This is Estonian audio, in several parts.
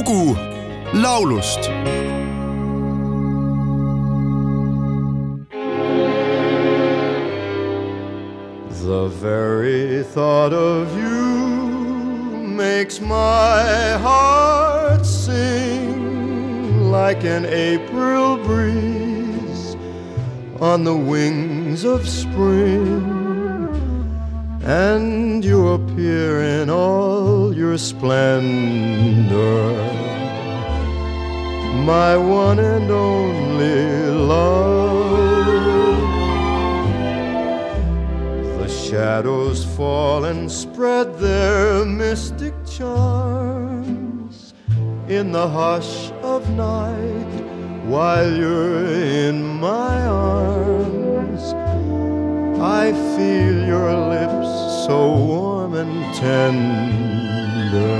lugu laulust The very thought of you makes my heart sing like an April breeze on the wings of spring. And you appear in all your splendor, my one and only love. The shadows fall and spread their mystic charms in the hush of night while you're in my arms. I feel your lips so warm and tender,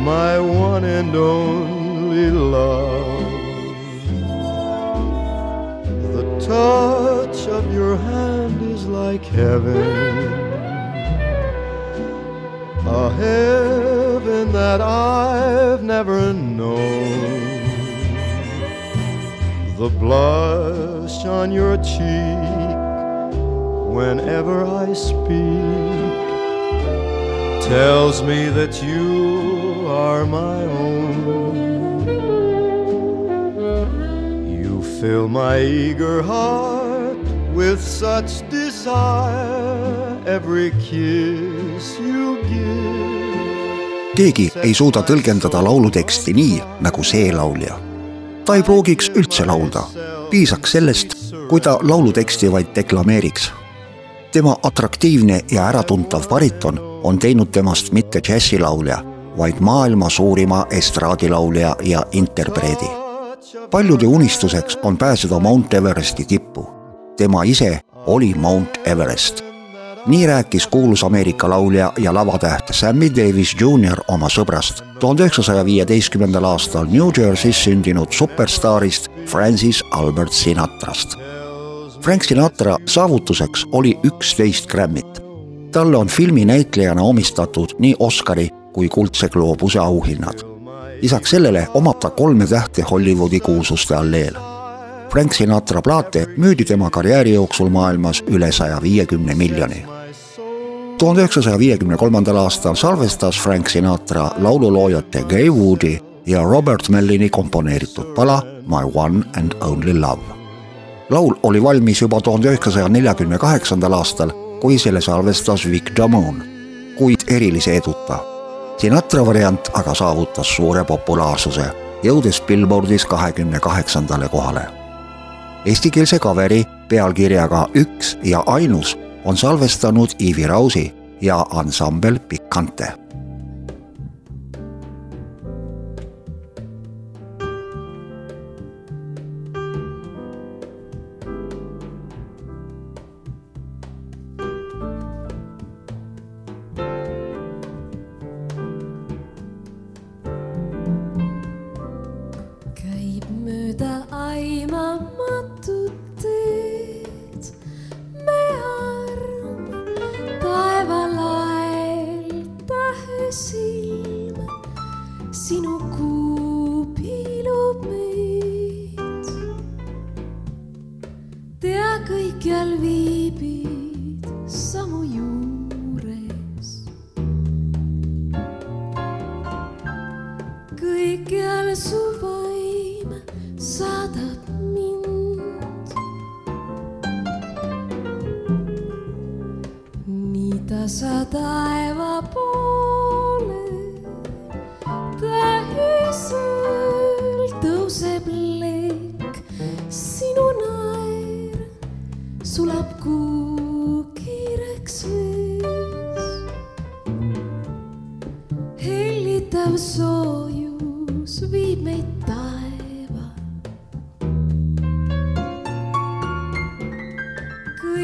my one and only love. The touch of your hand is like heaven, a heaven that I've never known. The blush on your cheek whenever I speak tells me that you are my own. You fill my eager heart with such desire, every kiss you give. keegi ei suuda tõlgendada lauluteksti nii nagu see laulja. ta ei pruugiks üldse laulda, piisaks sellest, kui ta lauluteksti vaid deklameeriks. tema atraktiivne ja äratuntav bariton on teinud temast mitte džässilaulja, vaid maailma suurima estraadilaulja ja interpreedi. paljude unistuseks on pääseda Mount Everesti tippu. tema ise oli Mount Everest nii rääkis kuulus Ameerika laulja ja lavatäht Sammy Davis Jr oma sõbrast, tuhande üheksasaja viieteistkümnendal aastal New Jersey's sündinud superstaarist Francis Albert Sinatrast. Frank Sinatra saavutuseks oli üksteist Grammit. talle on filminäitlejana omistatud nii Oscari kui Kuldse gloobuse auhinnad. lisaks sellele omab ta kolme tähte Hollywoodi kuulsuste alleel Frank Sinatra plaate müüdi tema karjääri jooksul maailmas üle saja viiekümne miljoni. Tuhande üheksasaja viiekümne kolmandal aastal salvestas Frank Sinatra laululoojate Gay Woodi ja Robert Mellini komponeeritud pala My One and Only Love. laul oli valmis juba tuhande üheksasaja neljakümne kaheksandal aastal, kui selle salvestas Vic Damone, kuid erilise eduta. Sinatra variant aga saavutas suure populaarsuse, jõudes Billboardis kahekümne kaheksandale kohale eestikeelse kaveri pealkirjaga Üks ja ainus on salvestanud Iivi Rausi ja ansambel Pikante sinu kuu piilub meid. tea, kõikjal viibid samu juures. kõikjal su vaim saadab mind. nii tasa taeva poole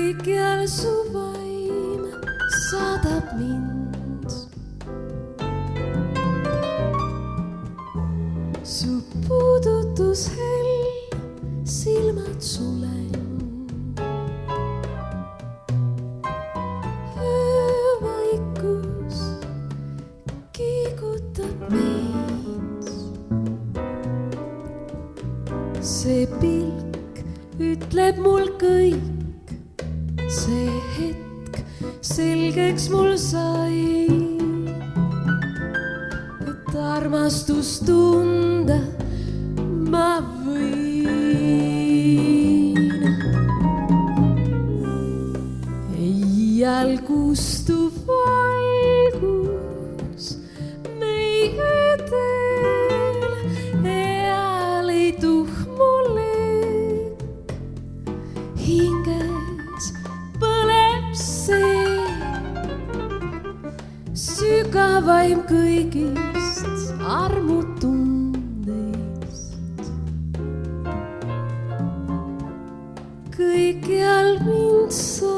kõikjal su vaim saadab mind. su puudutus hell, silmad sulen. see pilk ütleb mul kõik see hetk selgeks mul sai, et armastust tunda ma võin. jalgustub sügavaim kõigist armutundest. kõikjal mind saatma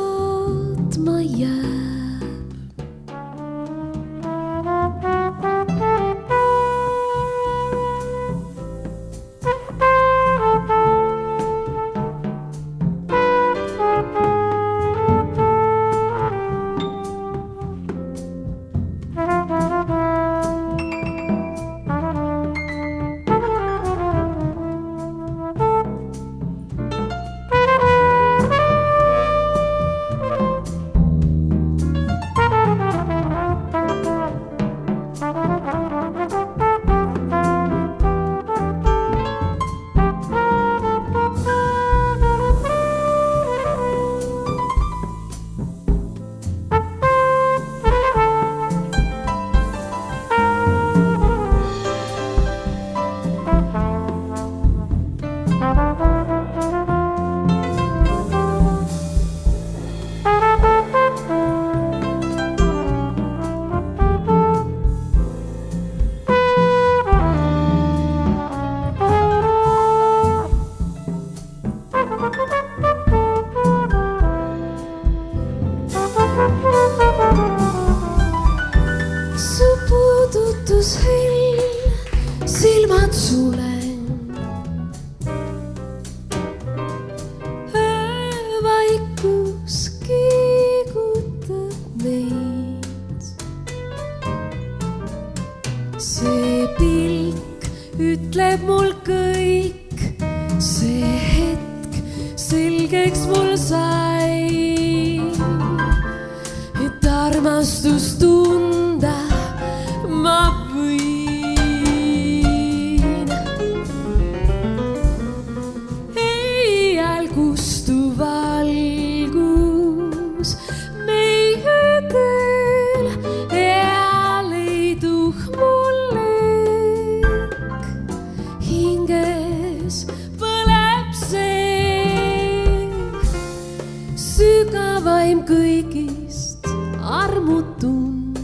sügavaim kõigist armutundest.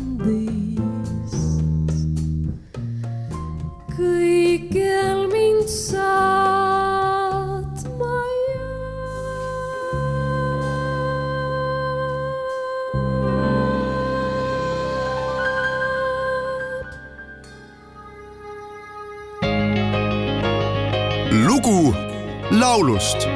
kõikjal mind saatma jääb. lugu laulust